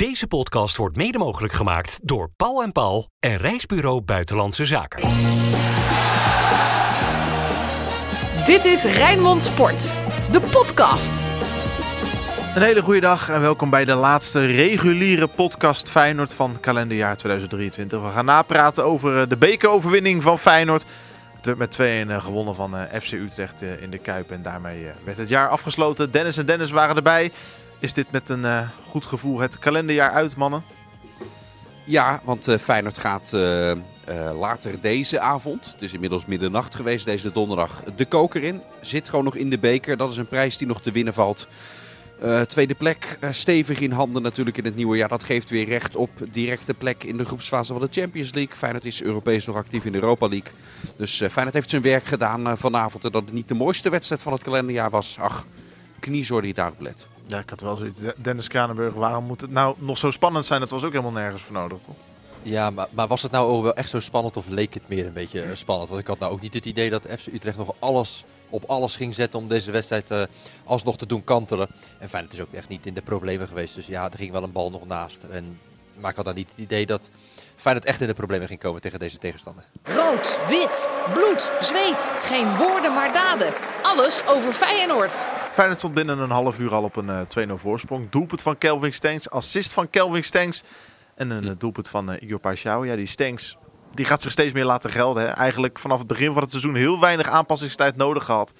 Deze podcast wordt mede mogelijk gemaakt door Paul en Paul en Reisbureau Buitenlandse Zaken. Dit is Rijnmond Sport, de podcast. Een hele goede dag en welkom bij de laatste reguliere podcast Feyenoord van kalenderjaar 2023. We gaan napraten over eh, de bekeroverwinning van Feyenoord. Het werd met 2-1 eh, gewonnen van eh, FC Utrecht in de Kuip en daarmee werd het jaar afgesloten. Dennis en Dennis waren erbij. Is dit met een goed gevoel het kalenderjaar uit, mannen? Ja, want uh, Feyenoord gaat uh, later deze avond, het is inmiddels middernacht geweest, deze donderdag, de koker in. Zit gewoon nog in de beker, dat is een prijs die nog te winnen valt. tweede plek, stevig in handen natuurlijk in het nieuwe jaar. Dat geeft weer recht op directe plek in de groepsfase van de Champions League. Feyenoord is Europees nog actief in de Europa League. Dus Feyenoord heeft zijn werk gedaan vanavond. En dat het niet de mooiste wedstrijd van het kalenderjaar was. Ach, kniezor die daarop let. Ja, ik had wel zoiets. Dennis Kranenburg, waarom moet het nou nog zo spannend zijn? Dat was ook helemaal nergens voor nodig, toch? Ja, maar, was het nou ook wel echt zo spannend of leek het meer een beetje eh, spannend? Want ik had nou ook niet het idee dat FC Utrecht nog alles op alles ging zetten om deze wedstrijd uh, alsnog te doen kantelen. En fijn, het is ook echt niet in de problemen geweest. Dus ja, er ging wel een bal nog naast. En, maar ik had dan niet het idee dat Feyenoord echt in de problemen ging komen tegen deze tegenstander. Rood, wit, bloed, zweet. Geen woorden maar daden. Alles over Feyenoord. Feyenoord stond binnen een half uur al op een uh, 2-0 voorsprong. Doelpunt van Kelvin Stengs, assist van Kelvin Stengs. En een uh, doelpunt van uh, Igor Paixão. Ja, die Stengs die gaat zich steeds meer laten gelden. Hè. Eigenlijk vanaf het begin van het seizoen heel weinig aanpassingstijd nodig gehad.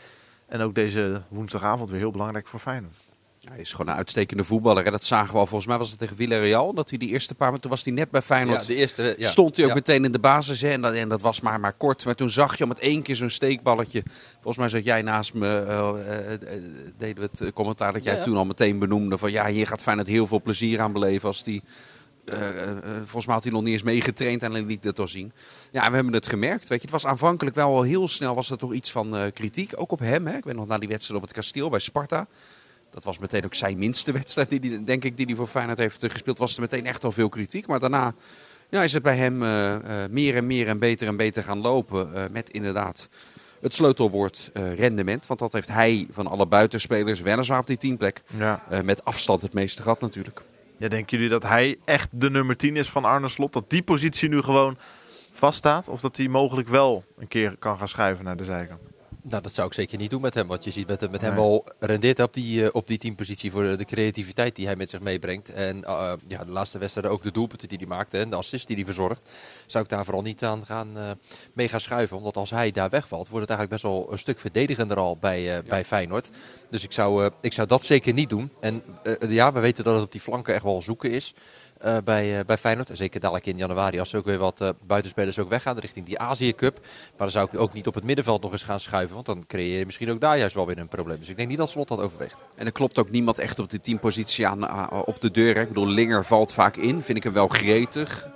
En ook deze woensdagavond weer heel belangrijk voor Feyenoord. Hij is gewoon een uitstekende voetballer. En dat zagen we al. Volgens mij was het tegen Villarreal. Dat hij die eerste paar minuten was hij net bij Feyenoord. Ja, de eerste, ja. Stond hij ook Ja. meteen in de basis. Hè? En, dat, en dat was maar, maar kort. Maar toen zag je om het één keer zo'n steekballetje. Volgens mij zat jij naast me. eh, eh, eh, deden we het commentaar dat jij toen al meteen benoemde. Van ja, hier gaat Feyenoord heel veel plezier aan beleven. Als die, volgens mij had hij nog niet eens meegetraind. En hij liet het al zien. Ja, en we hebben het gemerkt. Weet je, het was aanvankelijk wel al heel snel. Was er toch iets van eh, kritiek. Ook op hem. Hè? Ik weet nog na die wedstrijd op het kasteel bij Sparta. Dat was meteen ook zijn minste wedstrijd, die, die, denk ik, die hij voor Feyenoord heeft eh, gespeeld. Was er meteen echt al veel kritiek. Maar daarna ja, is het bij hem eh, eh, meer en meer en beter en beter gaan lopen. met inderdaad het sleutelwoord rendement. Want dat heeft hij van alle buitenspelers, weliswaar op die teamplek, Ja. met afstand het meeste gehad natuurlijk. ja, denken jullie dat hij echt de nummer 10 is van Arne Slot? Dat die positie nu gewoon vaststaat? Of dat hij mogelijk wel een keer kan gaan schuiven naar de zijkant? Nou, dat zou ik zeker niet doen met hem. Want je ziet met, met hem wel rendeert op die, eh, op die teampositie voor de, de creativiteit die hij met zich meebrengt. En eh, ja, de laatste wedstrijden ook de doelpunten die hij maakte en de assist die hij verzorgt. Zou ik daar vooral niet aan gaan, eh, mee gaan schuiven. Omdat als hij daar wegvalt, wordt het eigenlijk best wel een stuk verdedigender al bij, eh, bij Feyenoord. Dus ik zou, eh, ik zou dat zeker niet doen. En eh, ja, we weten dat het op die flanken echt wel zoeken is. Eh, bij, eh, bij Feyenoord. En zeker dadelijk in januari als er ook weer wat eh, buitenspelers ook weggaan richting die Azië Cup. Maar dan zou ik ook niet op het middenveld nog eens gaan schuiven. Want dan creëer je misschien ook daar juist wel weer een probleem. Dus ik denk niet dat Slot dat overweegt. En er klopt ook niemand echt op de teampositie aan, op de deur. Hè. Ik bedoel, Linger valt vaak in. Vind ik hem wel gretig.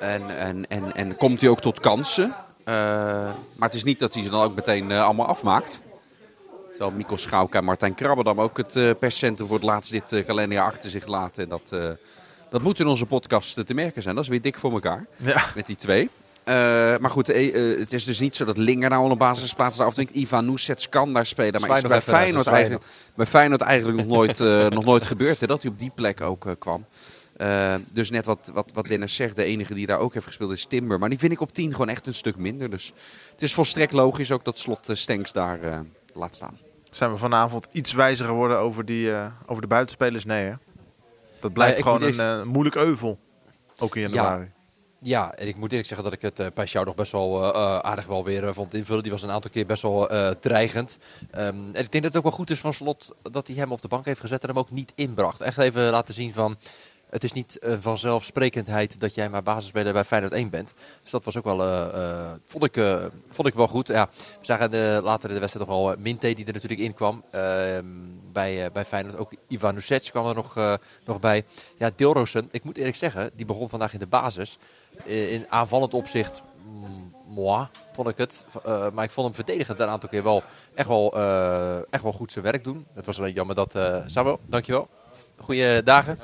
En, en, en, en komt hij ook tot kansen. Maar het is niet dat hij ze dan ook meteen allemaal afmaakt. Terwijl Mikko Schauka en Martijn Krabberdam ook het perscentrum voor het laatst dit kalenderjaar achter zich laten. En dat, dat moet in onze podcast te merken zijn. Dat is weer dik voor elkaar Ja. met die twee. Eh, maar goed, eh, eh, het is dus niet zo dat Linger nou al een basisplaats is. Afdenkt Ivan Nusets kan daar spelen. Maar is bij Feyenoord, eigenlijk, bij Feyenoord eigenlijk nog nooit, eh, nog nooit gebeurd. Hè, dat hij op die plek ook kwam. Dus net wat, wat, wat Dennis zegt, de enige die daar ook heeft gespeeld is Timber. Maar die vind ik op 10 gewoon echt een stuk minder. Dus het is volstrekt logisch ook dat Slot Stenks daar laat staan. Zijn we vanavond iets wijzer geworden over, die, over de buitenspelers? Nee, hè? Dat blijft gewoon een eh, moeilijk euvel. Ook in januari. Ja, en ik moet eerlijk zeggen dat ik het uh, bij jou nog best wel eh, eh, aardig wel weer eh, vond invullen. Die was een aantal keer best wel eh, dreigend. Ehm, en ik denk dat het ook wel goed is van Slot dat hij hem op de bank heeft gezet en hem ook niet inbracht. Echt even laten zien van... Het is niet eh, vanzelfsprekendheid dat jij maar basisspeler bij Feyenoord 1 bent. Dus dat was ook wel, eh, vond, ik, vond ik wel goed. Ja, we zagen later in de wedstrijd nog wel Minte die er natuurlijk in kwam. Ehm, bij, bij Feyenoord ook Ivan kwam er nog, nog bij. Ja, Dilrosen, ik moet eerlijk zeggen, die begon vandaag in de basis. In aanvallend opzicht, mm, moi, vond ik het. Maar ik vond hem verdedigend een aantal keer wel echt wel, echt wel goed zijn werk doen. Het was alleen jammer dat... eh Samuel, dankjewel. Goeie dagen.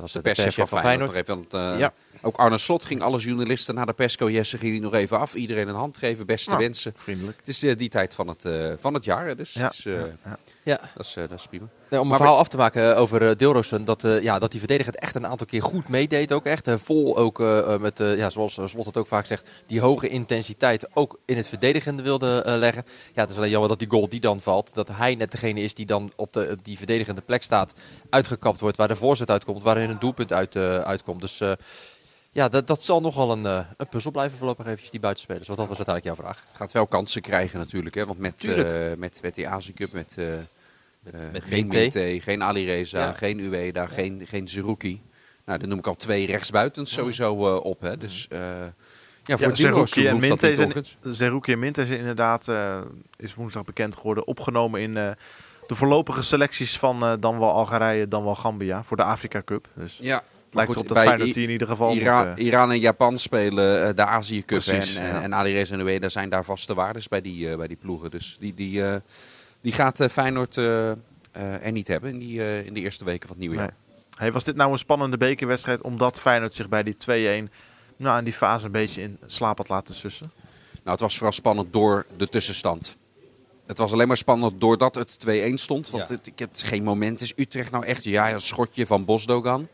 Dat was De de perschef van Feyenoord. even, want, eh, Ja. Ook Arne Slot ging alle journalisten naar de persco. Jesse ging die nog even af. Iedereen een hand geven. Beste Nou, wensen. Vriendelijk. Het is eh, die tijd van het, eh, van het jaar. Dus Ja, het is, ja. Dat is, eh, dat is prima. Nee, om een Maar verhaal af te maken eh, over uh, Dilrosun, dat, uh, ja, dat die verdediger het echt een aantal keer goed meedeed ook echt. Uh, vol ook uh, met, ja, zoals Slot het ook vaak zegt, die hoge intensiteit ook in het verdedigende wilde leggen. Ja, het is alleen jammer dat die goal die dan valt, dat hij net degene is die dan op de, die verdedigende plek staat, uitgekapt wordt, waar de voorzet uitkomt, waarin een doelpunt uit, uitkomt. Dus ja, dat, dat zal nogal een, een puzzel blijven voorlopig eventjes, die buitenspelers. Want dat was uiteindelijk jouw vraag. Het gaat wel kansen krijgen natuurlijk, hè, want met, met, met die Azië Cup, met... Uh, met geen Minte, geen Ali Reza, ja. geen Ueda, ja. geen, geen Zerouki. Nou, dan noem ik al twee rechtsbuitens sowieso uh, op. Hè. Dus uh, ja, voor ja, Zerouki en Minte zijn, Zerouki en Minte zijn inderdaad, is woensdag bekend geworden, opgenomen in de voorlopige selecties van dan wel Algerije, dan wel Gambia voor de Afrika Cup. Dus ja. Lijkt goed, erop dat Feyenoord die in ieder geval Ira moet, Iran en Japan spelen de Azië Cup Precies, en, en, en Ali Reza en Ueda zijn daar vaste waardes bij die, bij die ploegen. Dus die... die die gaat Feyenoord uh, er niet hebben in, die, in de eerste weken van het nieuwe jaar. Nee. Hey, was dit nou een spannende bekerwedstrijd omdat Feyenoord zich bij die 2-1 nou, in die fase een beetje in slaap had laten sussen? Nou, het was vooral spannend door de tussenstand. Het was alleen maar spannend doordat het 2-1 stond. Want ja. het, ik heb geen moment. Is Utrecht nou echt ja, een schotje van Bosdogan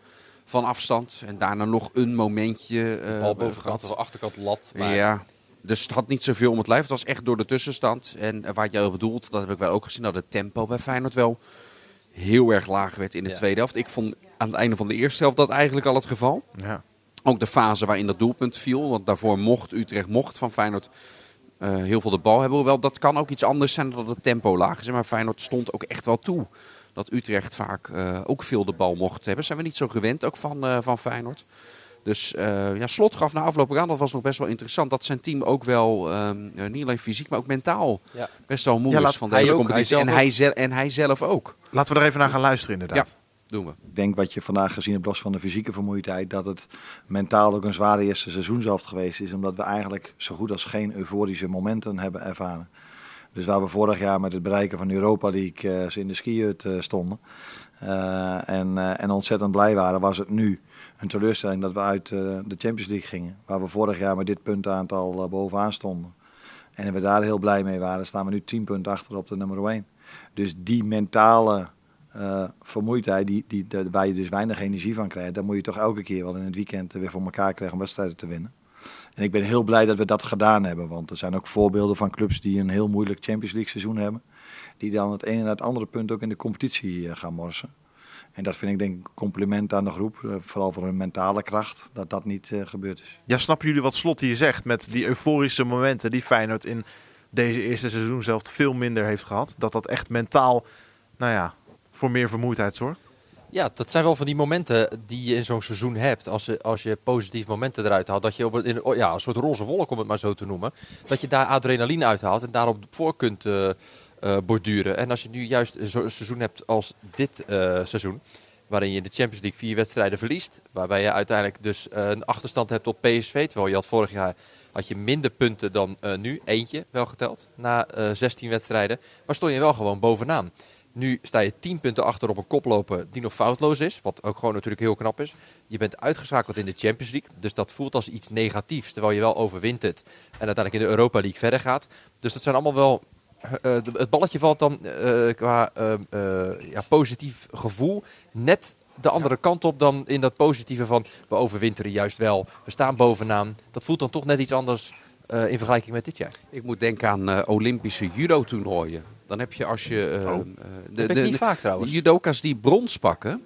van afstand. En daarna nog een momentje. Uh, bal bovenkant of achterkant lat. Maar... Ja, dus het had niet zoveel om het lijf. Het was echt door de tussenstand. En waar jij bedoelt, dat heb ik wel ook gezien, dat het tempo bij Feyenoord wel heel erg laag werd in de ja. tweede helft. Ik vond aan het einde van de eerste helft dat eigenlijk al het geval. Ja. Ook de fase waarin dat doelpunt viel. Want daarvoor mocht Utrecht mocht van Feyenoord uh, heel veel de bal hebben. Hoewel dat kan ook iets anders zijn dan dat het tempo laag is. Maar Feyenoord stond ook echt wel toe. Dat Utrecht vaak uh, ook veel de bal mocht hebben. Zijn we niet zo gewend ook van, uh, van Feyenoord. Dus uh, ja, Slot gaf na afloop aan, dat was nog best wel interessant, dat zijn team ook wel, um, niet alleen fysiek, maar ook mentaal ja. best wel moe ja, is van deze ook, competitie. Hij en, hij zelf, en hij zelf ook. Laten we er even naar gaan luisteren inderdaad. Ja. Doen we. Ik denk wat je vandaag gezien hebt, los van de fysieke vermoeidheid, dat het mentaal ook een zware eerste seizoenshelft geweest is. Omdat we eigenlijk zo goed als geen euforische momenten hebben ervaren. Dus waar we vorig jaar met het bereiken van Europa League uh, in de skihut uh, stonden. Uh, en, en ontzettend blij waren, was het nu een teleurstelling dat we uit de Champions League gingen. Waar we vorig jaar met dit puntenaantal bovenaan stonden. En we daar heel blij mee waren, staan we nu 10 punten achter op de nummer 1. Dus die mentale vermoeidheid, die, die, waar je dus weinig energie van krijgt, dan moet je toch elke keer wel in het weekend weer voor elkaar krijgen om wedstrijden te winnen. En ik ben heel blij dat we dat gedaan hebben, want er zijn ook voorbeelden van clubs die een heel moeilijk Champions League seizoen hebben die dan het ene en het andere punt ook in de competitie gaan morsen. En dat vind ik denk een compliment aan de groep, vooral voor hun mentale kracht, dat dat niet uh, gebeurd is. Ja, snappen jullie wat Slot hier zegt met die euforische momenten die Feyenoord in deze eerste seizoen zelf veel minder heeft gehad? Dat dat echt mentaal, nou ja, voor meer vermoeidheid zorgt? Ja, dat zijn wel van die momenten die je in zo'n seizoen hebt. Als je, als je positieve momenten eruit haalt. Dat je op een, in, ja, een soort roze wolk, om het maar zo te noemen. Dat je daar adrenaline uithaalt en daarop voor kunt... Uh, uh, borduren. En als je nu juist zo'n seizoen hebt als dit uh, seizoen, waarin je in de Champions League vier wedstrijden verliest, waarbij je uiteindelijk dus een achterstand hebt op PSV, terwijl je had vorig jaar had je minder punten dan nu, eentje wel geteld, na 16 wedstrijden, maar stond je wel gewoon bovenaan. Nu sta je 10 punten achter op een koploper die nog foutloos is. Wat ook gewoon natuurlijk heel knap is. Je bent uitgeschakeld in de Champions League. Dus dat voelt als iets negatiefs. Terwijl je wel overwint het. En uiteindelijk in de Europa League verder gaat. Dus dat zijn allemaal wel uh, het balletje valt dan uh, qua uh, ja, positief gevoel net de andere kant op dan in dat positieve van we overwinteren juist wel. We staan bovenaan. Dat voelt dan toch net iets anders in vergelijking met dit jaar. Ik moet denken aan Olympische judo-toernooien. Dan heb je als je... Oh. de, de, niet vaak trouwens. Judoka's die brons pakken,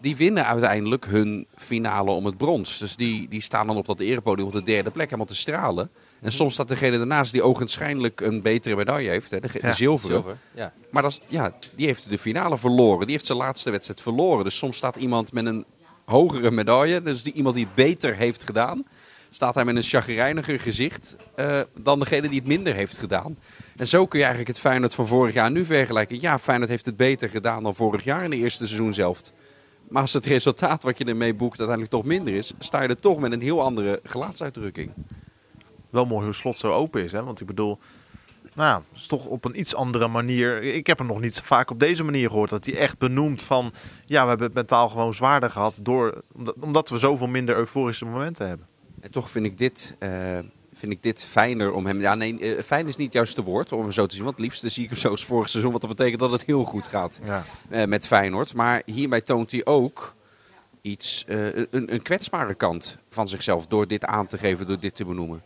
die winnen uiteindelijk hun finale om het brons. Dus die, die staan dan op dat erepodium op de derde plek helemaal te stralen. En soms staat degene daarnaast die ogenschijnlijk een betere medaille heeft, hè, de, de zilveren. Zilver, ja. Maar dat is, ja, die heeft de finale verloren. Die heeft zijn laatste wedstrijd verloren. Dus soms staat iemand met een hogere medaille, dus die, iemand die het beter heeft gedaan, staat hij met een chagrijniger gezicht uh, dan degene die het minder heeft gedaan. En zo kun je eigenlijk het Feyenoord van vorig jaar nu vergelijken. Ja, Feyenoord heeft het beter gedaan dan vorig jaar in de eerste seizoen zelf. Maar als het resultaat wat je ermee boekt uiteindelijk toch minder is, sta je er toch met een heel andere gelaatsuitdrukking. Wel mooi hoe slot zo open is, hè? Want ik bedoel, nou het is toch op een iets andere manier. Ik heb hem nog niet zo vaak op deze manier gehoord. Dat hij echt benoemt van, ja, we hebben het mentaal gewoon zwaarder gehad. Door, omdat we zoveel minder euforische momenten hebben. En toch vind ik dit, uh, vind ik dit fijner om hem... Ja, nee, eh, fijn is niet het juiste woord om hem zo te zien. Want het liefste zie ik hem zo als vorig seizoen. Wat dat betekent dat het heel goed gaat Ja. eh, met Feyenoord. Maar hierbij toont hij ook iets, eh, een, een kwetsbare kant van zichzelf. Door dit aan te geven, door dit te benoemen.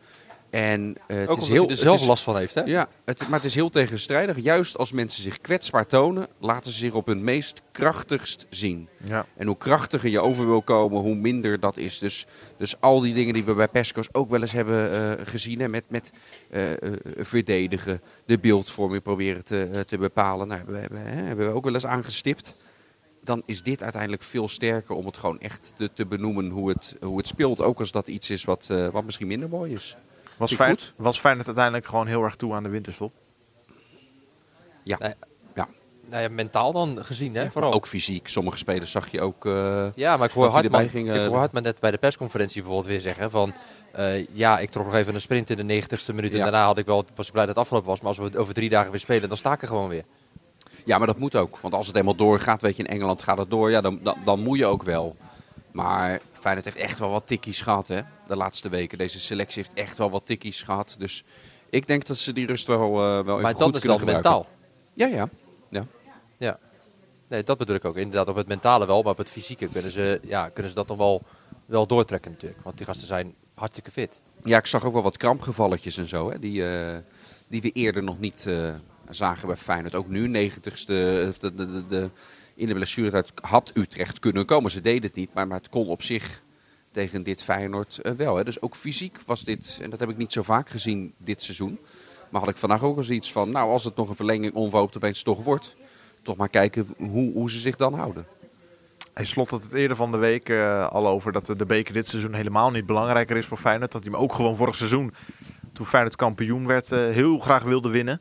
En eh, het Ook is heel, hij er zelf is- last van heeft, hè? Ja, het, maar het is heel tegenstrijdig. Juist als mensen zich kwetsbaar tonen, laten ze zich op hun meest krachtigst zien. Ja. En hoe krachtiger je over wil komen, hoe minder dat is. Dus, dus al die dingen die we bij Pescos ook wel eens hebben eh, gezien. Hè, met met eh, eh, verdedigen, de beeldvorming proberen te, te bepalen. Nou, hebben, we, hebben, hè, hebben we ook wel eens aangestipt. Dan is dit uiteindelijk veel sterker om het gewoon echt te, te benoemen hoe het, hoe het speelt. Ook als dat iets is wat, eh, wat misschien minder mooi is. Was, Fijn, goed. was Feyenoord uiteindelijk gewoon heel erg toe aan de winterstop? Ja, Nee. ja. Nou ja, mentaal dan gezien, hè? Vooral. ook fysiek. Sommige spelers zag je ook... eh, Ja, maar ik hoor, Dat Hartman, ging, eh, ik hoor Hartman net bij de persconferentie bijvoorbeeld weer zeggen van... eh, ja, ik trok nog even een sprint in de 90ste minuut Ja. en daarna had ik wel, was ik blij dat het afgelopen was. Maar als we het over drie dagen weer spelen, dan sta ik er gewoon weer. Ja, maar dat moet ook. Want als het eenmaal doorgaat, weet je, in Engeland gaat het door. Ja, dan, dan, dan moet je ook wel. Maar Feyenoord heeft echt wel wat tikkies gehad, hè. De laatste weken. Deze selectie heeft echt wel wat tikkies gehad. Dus ik denk dat ze die rust wel, eh, wel even maar goed dat is kunnen dan gebruiken. mentaal. Ja, ja. ja. Ja. Nee, dat bedoel ik ook. Inderdaad, op het mentale wel, maar op het fysieke kunnen ze, ja, kunnen ze dat nog wel, wel doortrekken natuurlijk. Want die gasten zijn hartstikke fit. Ja, ik zag ook wel wat krampgevalletjes en zo, hè. Die, eh, die we eerder nog niet eh, zagen bij Feyenoord. Ook nu, 90ste, de, de, de, de, in de blessuretijd had Utrecht kunnen komen. Ze deden het niet, maar, maar het kon op zich tegen dit Feyenoord eh, wel. Hè. Dus ook fysiek was dit, en dat heb ik niet zo vaak gezien dit seizoen. Maar had ik vandaag ook eens iets van, nou als het nog een verlenging onverhoopt opeens toch wordt. Toch maar kijken hoe, hoe ze zich dan houden. Hij slot het eerder van de week eh, al over dat de beker dit seizoen helemaal niet belangrijker is voor Feyenoord. Dat hij hem ook gewoon vorig seizoen, toen Feyenoord kampioen werd, eh, heel graag wilde winnen.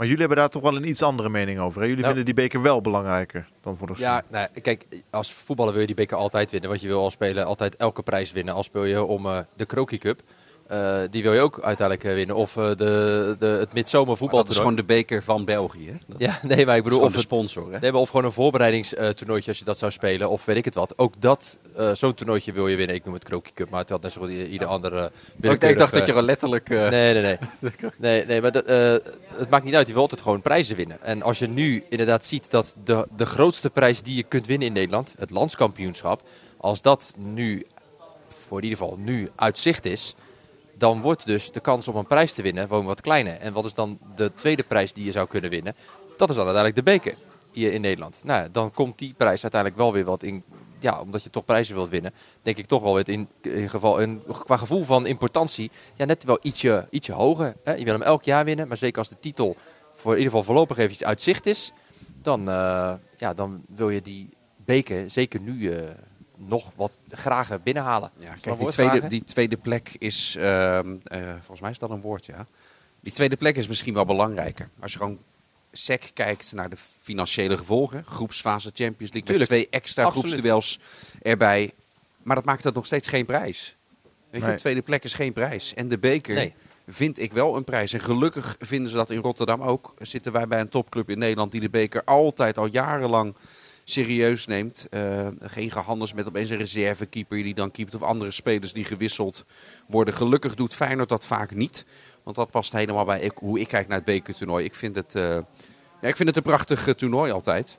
Maar jullie hebben daar toch wel een iets andere mening over. Hè? Jullie Nou. vinden die beker wel belangrijker dan vorig Ja, seizoen. nou, kijk, als voetballer wil je die beker altijd winnen. Want je wil als speler altijd elke prijs winnen. Al speel je om eh, de Kroki Cup. Eh, die wil je ook uiteindelijk eh, winnen. Of eh, de, de, het midzomer Maar dat is gewoon de beker van België. Hè? Dat Ja, nee, maar ik bedoel, of, de het, sponsor. Hè? nee, maar of gewoon een voorbereidingstoernooitje als je dat zou spelen. Of weet ik het wat. Ook dat, zo'n toernooitje wil je winnen. Ik noem het Kroki Cup, maar het had net zo goed ieder andere Oh, ik, dacht dat je gewoon letterlijk... Nee, nee, nee. nee, nee maar dat, het maakt niet uit. Je wil altijd gewoon prijzen winnen. En als je nu inderdaad ziet dat de, de grootste prijs die je kunt winnen in Nederland, het landskampioenschap, als dat nu, voor in ieder geval nu, uit zicht is, dan wordt dus de kans om een prijs te winnen gewoon wat kleiner. En wat is dan de tweede prijs die je zou kunnen winnen? Dat is dan uiteindelijk de beker hier in Nederland. Nou, dan komt die prijs uiteindelijk wel weer wat in. Ja, omdat je toch prijzen wilt winnen, denk ik toch wel weer in, geval, in, qua gevoel van importantie, ja, net wel ietsje, ietsje hoger. Hè? Je wil hem elk jaar winnen, maar zeker als de titel voor in ieder geval voorlopig eventjes uit zicht is, dan, eh, ja, dan wil je die beker zeker nu eh, nog wat graag binnenhalen. Ja, dat kijk, die tweede, die tweede plek is, ehm, eh, volgens mij is dat een woord, ja. Die tweede plek is misschien wel belangrijker. Als je gewoon sec kijkt naar de financiële gevolgen, groepsfase Champions League, met twee extra Absoluut. groepsduels erbij. Maar dat maakt het nog steeds geen prijs. Weet je, Nee. de tweede plek is geen prijs. En de beker Nee. vind ik wel een prijs. En gelukkig vinden ze dat in Rotterdam ook. Zitten wij bij een topclub in Nederland die de beker altijd al jarenlang serieus neemt. Eh, geen gehandels met opeens een reservekeeper die dan keept of andere spelers die gewisseld worden. Gelukkig doet Feyenoord dat vaak niet. Want dat past helemaal bij hoe ik kijk naar het bekertoernooi. Ik vind het, eh, ik vind het een prachtig eh, toernooi altijd.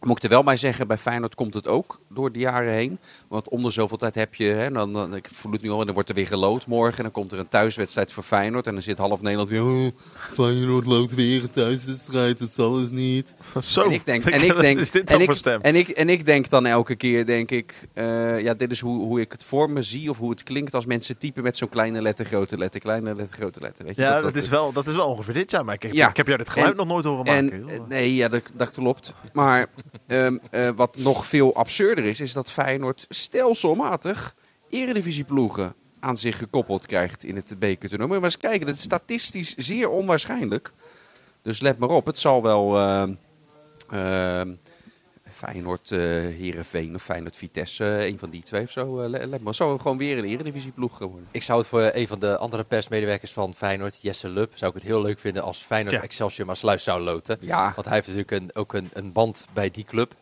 Moet ik er wel bij zeggen, bij Feyenoord komt het ook door de jaren heen. Want om de zoveel tijd heb je, hè, dan, dan, ik voel het nu al, en dan wordt er weer gelood morgen. En dan komt er een thuiswedstrijd voor Feyenoord. En dan zit half Nederland weer, oh, Feyenoord loopt weer een thuiswedstrijd, dat zal eens niet. Zo, En ik denk, en ik denk, is dit en ik, stem? en ik, en ik denk dan elke keer, denk ik, eh, ja, dit is hoe, hoe ik het voor me zie of hoe het klinkt als mensen typen met zo'n kleine letter, grote letter, kleine letter, grote letter. Weet je, ja, dat, is wel, dat is wel ongeveer dit jaar. Maar ik heb, Ja. ik heb jou dit geluid En- nog nooit horen En, maken. joh. nee, ja, dat, dat klopt. Maar ehm, eh, wat nog veel absurder is, is dat Feyenoord stelselmatig eredivisieploegen aan zich gekoppeld krijgt in het bekertoernooi. Maar eens kijken, dat is statistisch zeer onwaarschijnlijk. Dus let maar op, het zal wel ehm, ehm, Feyenoord eh Herenveen of Feyenoord Vitesse, eh, een van die twee of zo. eh, let, maar, zou gewoon weer een eredivisieploeg worden. Ik zou het voor een van de andere persmedewerkers van Feyenoord, Jesse Lub, zou ik het heel leuk vinden als Feyenoord Ja. Excelsior maar sluis zou loten. Ja, Want hij heeft natuurlijk een, ook een, een band bij die club.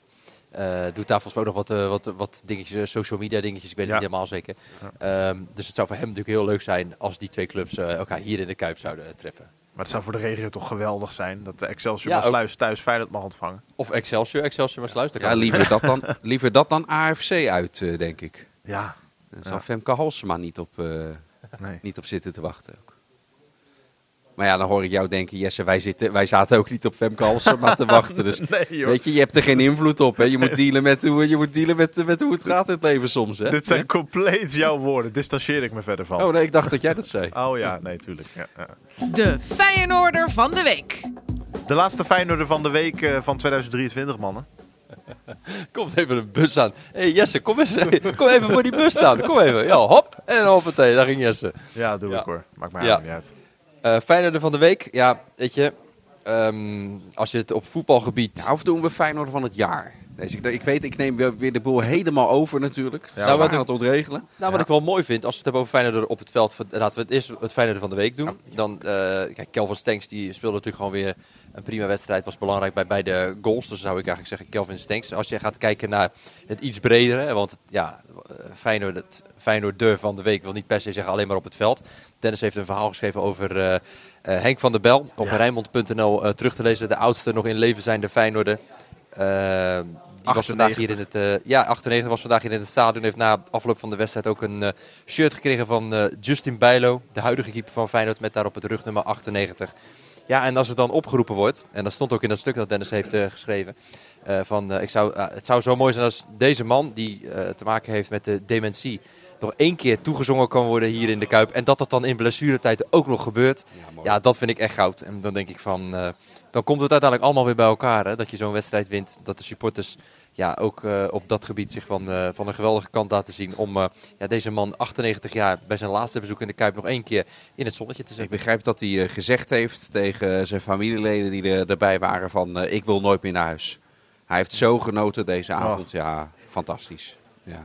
Eh, doet daar volgens mij ook nog wat, eh, wat, wat dingetjes, eh, social media dingetjes, ik weet het Ja. niet helemaal zeker. Ehm, dus het zou voor hem natuurlijk heel leuk zijn als die twee clubs eh, elkaar hier in de Kuip zouden eh, treffen. Maar het zou voor de regio toch geweldig zijn dat de Excelsior Ja, Sluis thuis Feyenoord mag ontvangen. Of Excelsior, Excelsior maar sluis. Ja, liever dat dan, liever dat dan AFC uit, eh, denk ik. Ja, Daar zal Ja. Femke Halsema niet op, eh, nee. niet op zitten te wachten. Ook. Maar ja, dan hoor ik jou denken, Jesse, wij, zitten, wij zaten ook niet op Femke Halsema te wachten. Dus Nee, weet je, je hebt er geen invloed op. Hè? Je moet dealen, met hoe, je moet dealen met, met hoe het gaat in het leven soms. Hè? Dit zijn compleet jouw woorden. Distancieer ik me verder van. Oh nee, ik dacht dat jij dat zei. Oh ja, nee, tuurlijk. Ja, ja. De Feyenoorder van de week. De laatste Feyenoorder van de week eh, van 2023, mannen. Komt even een bus aan. Hé hey Jesse, kom, eens, kom even voor die bus staan. Kom even. Ja, hop. En hoppatee, daar ging Jesse. Ja, doe Ja. ik hoor. Maakt mij niet uit. Eh Feyenoord van de week. Ja, weet je. ehm, als je het op voetbalgebied... Ja, of doen we Feyenoord van het jaar? Deze, ik weet, ik neem weer de boel helemaal over natuurlijk. Ja, Nou, wat gaan ik- het ontregelen. Nou, wat Ja. ik wel mooi vind, als we het hebben over Feyenoord op het veld, laten we het eerst het Feyenoord van de week doen. Dan, eh kijk, Kelvin Stenks die speelde natuurlijk gewoon weer een prima wedstrijd, was belangrijk bij beide goals. Dus zou ik eigenlijk zeggen Kelvin Stenks. Als je gaat kijken naar het iets bredere, want het, ja, Feyenoord, het Feyenoord de van de week wil niet per se zeggen alleen maar op het veld. Dennis heeft een verhaal geschreven over eh, eh, Henk van der Bel op Ja. Rijnmond.nl eh, terug te lezen. De oudste nog in leven zijnde Feyenoorder. Die was vandaag hier in het, ja, 98 was vandaag hier in het stadion. Heeft na afloop van de wedstrijd ook een shirt gekregen van Justin Bijlo, de huidige keeper van Feyenoord, met daarop het rugnummer 98. Ja, en als het dan opgeroepen wordt, en dat stond ook in dat stuk dat Dennis heeft eh, geschreven, eh, van, eh, ik zou, het zou zo mooi zijn als deze man, die te maken heeft met de dementie, nog één keer toegezongen kan worden hier in de Kuip. En dat dat dan in blessuretijd ook nog gebeurt. Ja, dat vind ik echt goud. En dan denk ik van, dan komt het uiteindelijk allemaal weer bij elkaar. Hè? Dat je zo'n wedstrijd wint, dat de supporters ja, ook eh, op dat gebied zich van, eh, van een geweldige kant laten zien. Om eh, ja, deze man, 98 jaar, bij zijn laatste bezoek in de Kuip nog één keer in het zonnetje te Ik zetten. begrijp dat hij eh, gezegd heeft tegen zijn familieleden die er, erbij waren van eh, ik wil nooit meer naar huis. Hij heeft zo genoten deze avond. Ja, fantastisch. Ja.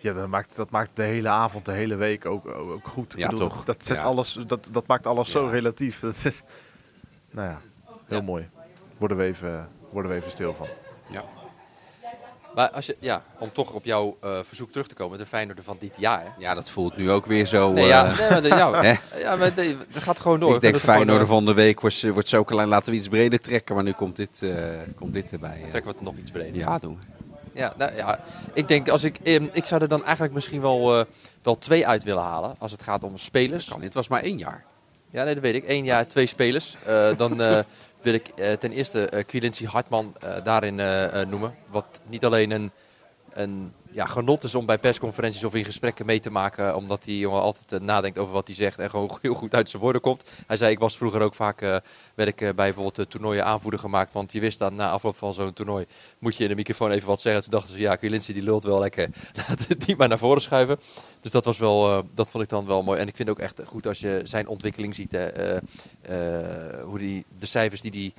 Ja, dat maakt, dat maakt de hele avond, de hele week ook, ook goed. Ik Ja, bedoel, toch? Dat, zet Ja. alles, dat, dat maakt alles zo relatief. Dat is, nou ja, heel Ja. mooi. Worden we, even, worden we even stil van. Ja. Maar als je, ja, om toch op jouw eh, verzoek terug te komen, de Feyenoord van dit jaar. hè? ja, dat voelt nu ook weer zo. Nee, eh, ja, nee, maar, de- ja, maar nee, dat gaat gewoon door. ik denk Feyenoord eh, van de week wordt, wordt zo klein. Laten we iets breder trekken. Maar nu komt dit, eh, komt dit erbij. eh. Trekken we het nog iets breder. Ja, doen. Ja, nou, ja, ik denk als ik, ehm, ik zou er dan eigenlijk misschien wel, eh, wel twee uit willen halen als het gaat om spelers. Kan. Dit was maar één jaar. Ja, nee, dat weet ik. Eén jaar, twee spelers. Eh, dan eh, wil ik eh, ten eerste eh Quilincy Hartman eh, daarin noemen. Wat niet alleen een, een ja, genot is om bij persconferenties of in gesprekken mee te maken. Omdat die jongen altijd eh, nadenkt over wat hij zegt en gewoon heel goed uit zijn woorden komt. Hij zei, ik was vroeger ook vaak, eh, werd ik eh, bij bijvoorbeeld eh, toernooien aanvoerder gemaakt. Want je wist dat na afloop van zo'n toernooi moet je in de microfoon even wat zeggen. Toen dachten ze, ja, Quilincy die lult wel lekker. We die maar naar voren schuiven. Dus dat was wel, eh, dat vond ik dan wel mooi. En ik vind ook echt goed als je zijn ontwikkeling ziet. Eh, eh, hoe die, de cijfers die hij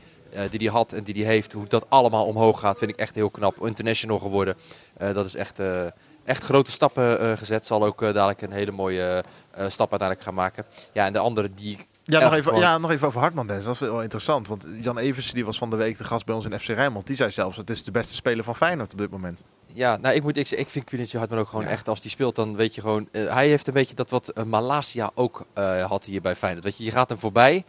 die, die had en die hij heeft, hoe dat allemaal omhoog gaat, vind ik echt heel knap. International geworden. Eh, dat is echt, eh, echt grote stappen eh, gezet. Zal ook eh, dadelijk een hele mooie eh, stap uiteindelijk gaan maken. Ja, en de andere die ik Ja nog, even, ja, nog even over Hartman, Dennis. Dat is wel interessant. Want Jan Eversen die was van de week de gast bij ons in FC Rijnmond. Die zei zelfs, het is de beste speler van Feyenoord op dit moment. Ja, nou, ik moet ik, zeggen, ik vind Quincy Hartman ook gewoon echt als die speelt, dan weet je gewoon. eh, hij heeft een beetje dat wat uh, Malasia ook eh, had hier bij Feyenoord. Weet je, je gaat hem voorbij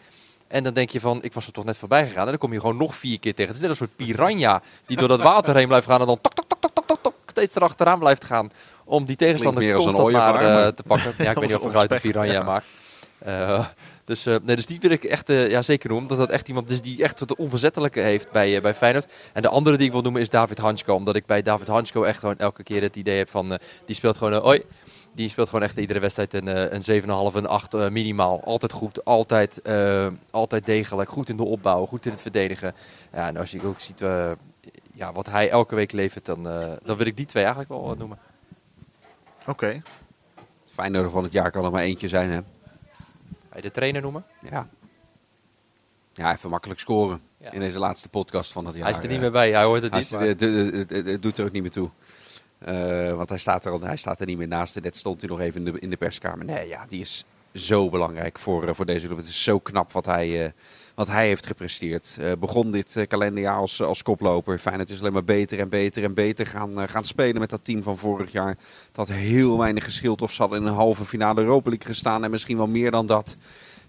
en dan denk je van, ik was er toch net voorbij gegaan en dan kom je gewoon nog vier keer tegen. Het is net een soort piranha die door dat water heen blijft gaan en dan tok tok tok tok tok tok, steeds erachteraan blijft gaan om die tegenstander meer als een constant maar eh, te pakken. Ja, ik weet niet of Of een piranha ja. maakt. Eh, dus, eh, nee, dus die wil ik echt ja, zeker noemen. Omdat dat echt iemand is die echt wat onverzettelijke heeft bij, bij Feyenoord. En de andere die ik wil noemen is David Hansko. Omdat ik bij David Hansko echt gewoon elke keer het idee heb van... die speelt gewoon... oi, die speelt gewoon echt iedere wedstrijd een, eh, een 7,5, een 8 eh, minimaal. Altijd goed, altijd, eh, altijd degelijk. Goed in de opbouw, goed in het verdedigen. Ja, en als je ook ziet ja, wat hij elke week levert, dan, eh, dan wil ik die twee eigenlijk wel noemen. Oké. Het Feyenoord van het jaar kan er maar eentje zijn, hè? Ga je de trainer noemen? Ja. Ja, even makkelijk scoren Ja. in deze laatste podcast van het jaar. hij is er niet meer bij, hij hoort het Hij niet. Het doet er ook niet meer toe. Eh, want hij staat, er, hij staat er niet meer naast. Net stond hij nog even in de, in de perskamer. Nee, ja, die is zo belangrijk voor, eh, voor deze club. Het is zo knap wat hij, eh, wat hij heeft gepresteerd. Begon dit kalenderjaar als, als koploper. Feyenoord is alleen maar beter en beter en beter gaan, gaan spelen met dat team van vorig jaar. Het had heel weinig geschild of ze hadden in een halve finale Europa League gestaan. En misschien wel meer dan dat.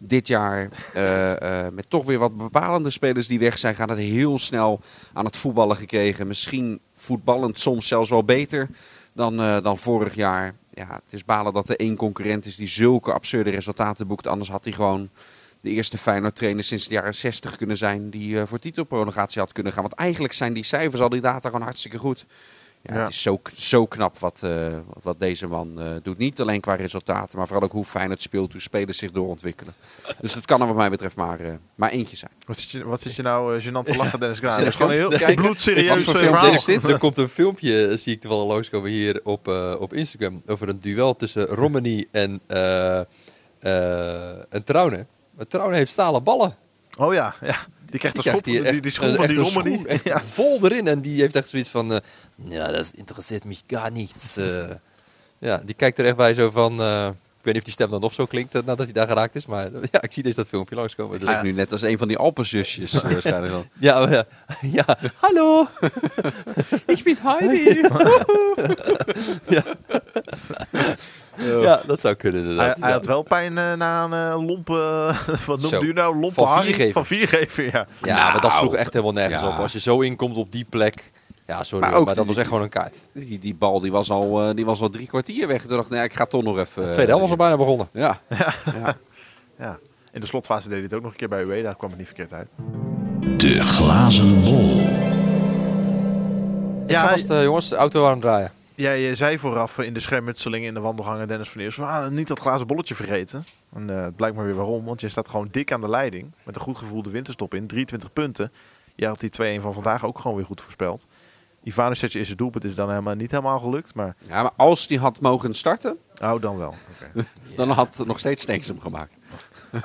Dit jaar eh, eh, met toch weer wat bepalende spelers die weg zijn. Gaat het heel snel aan het voetballen gekregen. Misschien voetballend soms zelfs wel beter dan, eh, dan vorig jaar. Ja, het is balen dat er één concurrent is die zulke absurde resultaten boekt. Anders had hij gewoon de eerste Feyenoord trainer sinds de jaren 60 kunnen zijn die voor titelprolongatie had kunnen gaan. Want eigenlijk zijn die cijfers, al die data gewoon hartstikke goed. Ja, Ja. Het is zo, zo knap wat, eh, wat deze man eh, doet. Niet alleen qua resultaten, maar vooral ook hoe Feyenoord speelt, hoe spelers zich doorontwikkelen. Dus dat kan er wat mij betreft maar, eh, maar eentje zijn. Wat zit je, wat zit je nou uh, gênant te lachen, Dennis Kraan? Dat is gewoon een heel bloedserieus verhaal. dit? Er komt een filmpje, zie ik toevallig langskomen hier op, op Instagram, over een duel tussen Romani en, eh eh en Trouwne. Maar Trouwne heeft stalen ballen. Oh ja, ja. Die krijgt Die schop, die, echt die, schoen een- van die een Romani. Ja. vol erin. En die heeft echt zoiets van, eh, ja, dat interesseert me gar niets. eh. ja, die kijkt er echt bij zo van, eh, weet niet of die stem dan nog zo klinkt eh, nadat hij daar geraakt is. Maar ja, ik zie dus dat filmpje langskomen. Dus- Lijkt nu net als een van die Alpenzusjes eh, waarschijnlijk wel. ja, oh ja, ja, hallo. ik ben Heidi. ja. ja, dat zou kunnen Hij, inderdaad. hij Ja. had wel pijn eh, na een lompe, wat noemde Zo. u nou? Lompe Van viergever. Van viergever, ja. Ja, maar dat Nou, sloeg echt helemaal nergens ja. op. Als je zo inkomt op die plek. Ja, sorry, Maar maar, ook maar dat was echt gewoon een kaart. Die, die bal die was, al, eh, die was al drie kwartier weg. Toen dacht ik, nee, ik ga toch nog even... De tweede helft was al bijna begonnen. Ja, ja. In de slotfase deed hij het ook nog een keer bij UE, daar kwam het niet verkeerd uit. De glazen bol. Ik ga vast, eh, jongens, de auto aan het draaien. Ja, je zei vooraf eh, in de schermutseling in de wandelgangen Dennis van Eersel, ah, niet dat glazen bolletje vergeten. En eh, het blijkt maar weer waarom, want je staat gewoon dik aan de leiding. Met een goed gevoelde winterstop in, 23 punten. Je had die 2-1 van vandaag ook gewoon weer goed voorspeld. Ivanovic is het doelpunt, is dan helemaal niet helemaal gelukt, maar ja, maar als die had mogen starten, oh, dan wel. Dan had nog steeds Stenks hem gemaakt.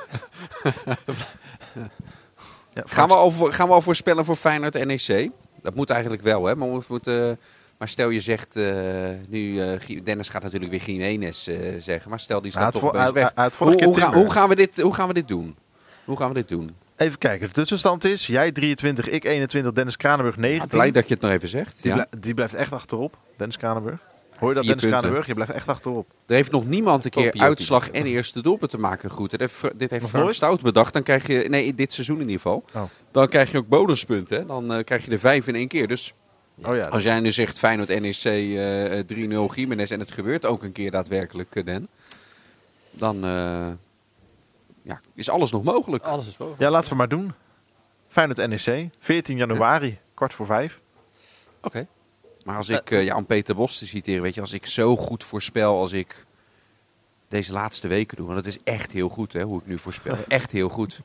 Ja, Gaan we, al voor, gaan we al voorspellen voor Feyenoord NEC? Dat moet eigenlijk wel, hè? Maar, we moeten, maar stel je zegt, eh, nu, eh, Dennis gaat natuurlijk weer Jiménez eh zeggen, maar stel die Nou, staat het toch weg. ga- hoe, gaan we dit, hoe gaan we dit doen? Hoe gaan we dit doen? Even kijken, de tussenstand is, jij 23, ik 21, Dennis Kranenburg 19. Blij dat je het nog even zegt. Die, Ja. blij- die blijft echt achterop, Dennis Kranenburg. Hoor je dat, Dennis punten. Kranenburg? Je blijft echt achterop. Er heeft nog niemand een keer uitslag en eerste doelpunt te maken goed. Dit heeft, dit heeft Nog Frank nooit? Stout bedacht. Dan krijg je, nee, dit seizoen in ieder geval. Oh. Dan krijg je ook bonuspunten. Hè? Dan eh, krijg je er vijf in één keer. Dus Oh ja, als jij nu zegt Feyenoord NEC eh, 3-0 Jiménez en het gebeurt ook een keer daadwerkelijk, eh, Den. Dan eh, ja, is alles nog mogelijk. Alles is boven. ja, laten we maar doen. Feyenoord NEC, 14 januari, kwart voor vijf. Oké. Maar als ik, eh, ja, om Peter Bos te citeren, weet je, als ik zo goed voorspel als ik deze laatste weken doe, want het is echt heel goed hè, hoe ik nu voorspel. echt heel goed.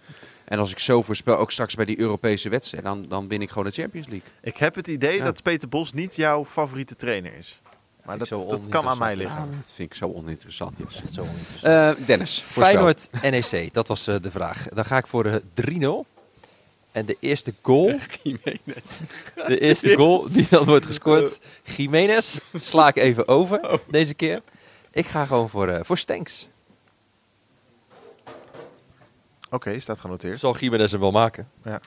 En als ik zo voorspel, ook straks bij die Europese wedstrijd, dan, dan win ik gewoon de Champions League. Ik heb het idee Ja. dat Peter Bos niet jouw favoriete trainer is. Maar dat, dat kan aan mij liggen. dat vind ik zo oninteressant. ja. Echt zo oninteressant. Eh, Dennis, voorspel. Feyenoord NEC, dat was eh, de vraag. Dan ga ik voor de 3-0. En de eerste goal, de eerste goal die dan wordt gescoord, Jiménez, sla ik even over deze keer. Ik ga gewoon voor, eh voor Stenks. Oké, staat genoteerd. Zal Jiménez hem wel maken. Ja.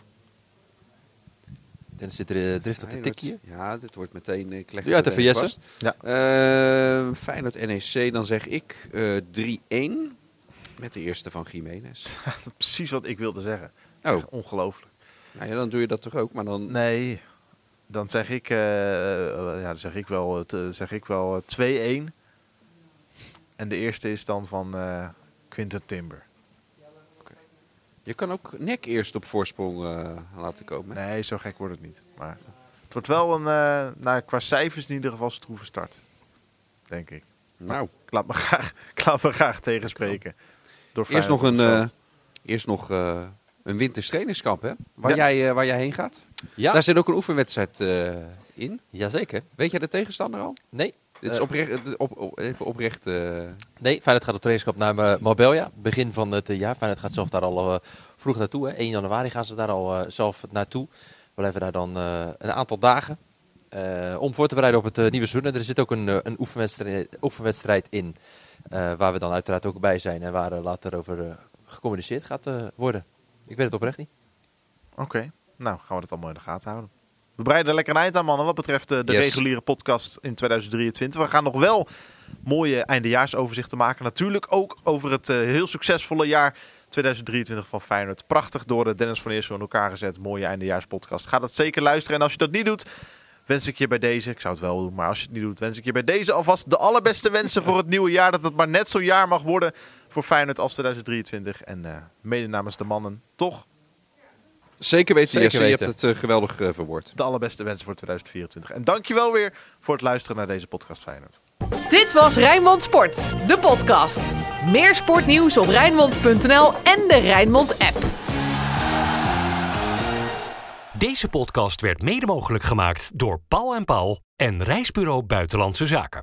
Dennis zit er eh, driftig te tikken hier. Ja, dit wordt meteen... eh, Ik leg Doe uit het even, even Jesse. vast. Eh, Feyenoord NEC, dan zeg ik eh 3-1 met de eerste van Jiménez. Precies wat ik wilde zeggen. Oh. Ongelooflijk. Nou ja, dan doe je dat toch ook, maar dan... Nee, dan zeg ik, eh, eh, ja, dan zeg ik wel, eh, zeg ik wel eh, 2-1. En de eerste is dan van eh Quinten Timber. Je kan ook nek eerst op voorsprong eh, laten komen. Nee, zo gek wordt het niet. Maar het wordt wel een, eh, nou, qua cijfers in ieder geval stroeve start. Denk ik. Nou, Ik laat me graag, ik laat me graag tegenspreken. Door eerst nog een, eh eerst nog, eh, een winterstrainingskamp, hè? Waar, Ja. jij, waar jij heen gaat. Ja, Daar zit ook een oefenwedstrijd eh, in. jazeker. Weet jij de tegenstander al? Nee, Dit is Eh. oprecht, eh, op, op- even oprecht. eh, Nee, Feyenoord gaat op trainingskamp naar Marbella. Begin van het jaar. Feyenoord gaat zelf daar al vroeg naartoe. Hè. 1 januari gaan ze daar al zelf naartoe. We blijven daar dan eh, een aantal dagen. eh, om voor te bereiden op het nieuwe seizoen. En er zit ook een, een oefenwedstrijd, oefenwedstrijd in Eh, waar we dan uiteraard ook bij zijn en waar later over gecommuniceerd gaat worden. Ik weet het oprecht niet. Oké, nou gaan we dat allemaal in de gaten houden. We breiden er lekker een eind aan, mannen, wat betreft de, de Yes. reguliere podcast in 2023. We gaan nog wel mooie eindejaarsoverzichten maken. Natuurlijk ook over het eh, heel succesvolle jaar 2023 van Feyenoord. Prachtig door eh, Dennis van Eersel in elkaar gezet. Mooie eindejaarspodcast. Ga dat zeker luisteren. En als je dat niet doet, wens ik je bij deze, ik zou het wel doen, maar als je het niet doet, wens ik je bij deze alvast de allerbeste wensen voor het nieuwe jaar. Dat het maar net zo'n jaar mag worden voor Feyenoord als 2023. En eh, mede namens de mannen, toch Zeker weten, Zeker Jesse. Je hebt het eh, geweldig eh, verwoord. de allerbeste wensen voor 2024. En dankjewel weer voor het luisteren naar deze podcast Feyenoord. Dit was Rijnmond Sport, de podcast. Meer sportnieuws op Rijnmond.nl en de Rijnmond app. Deze podcast werd mede mogelijk gemaakt door Paul en Paul en Reisbureau Buitenlandse Zaken.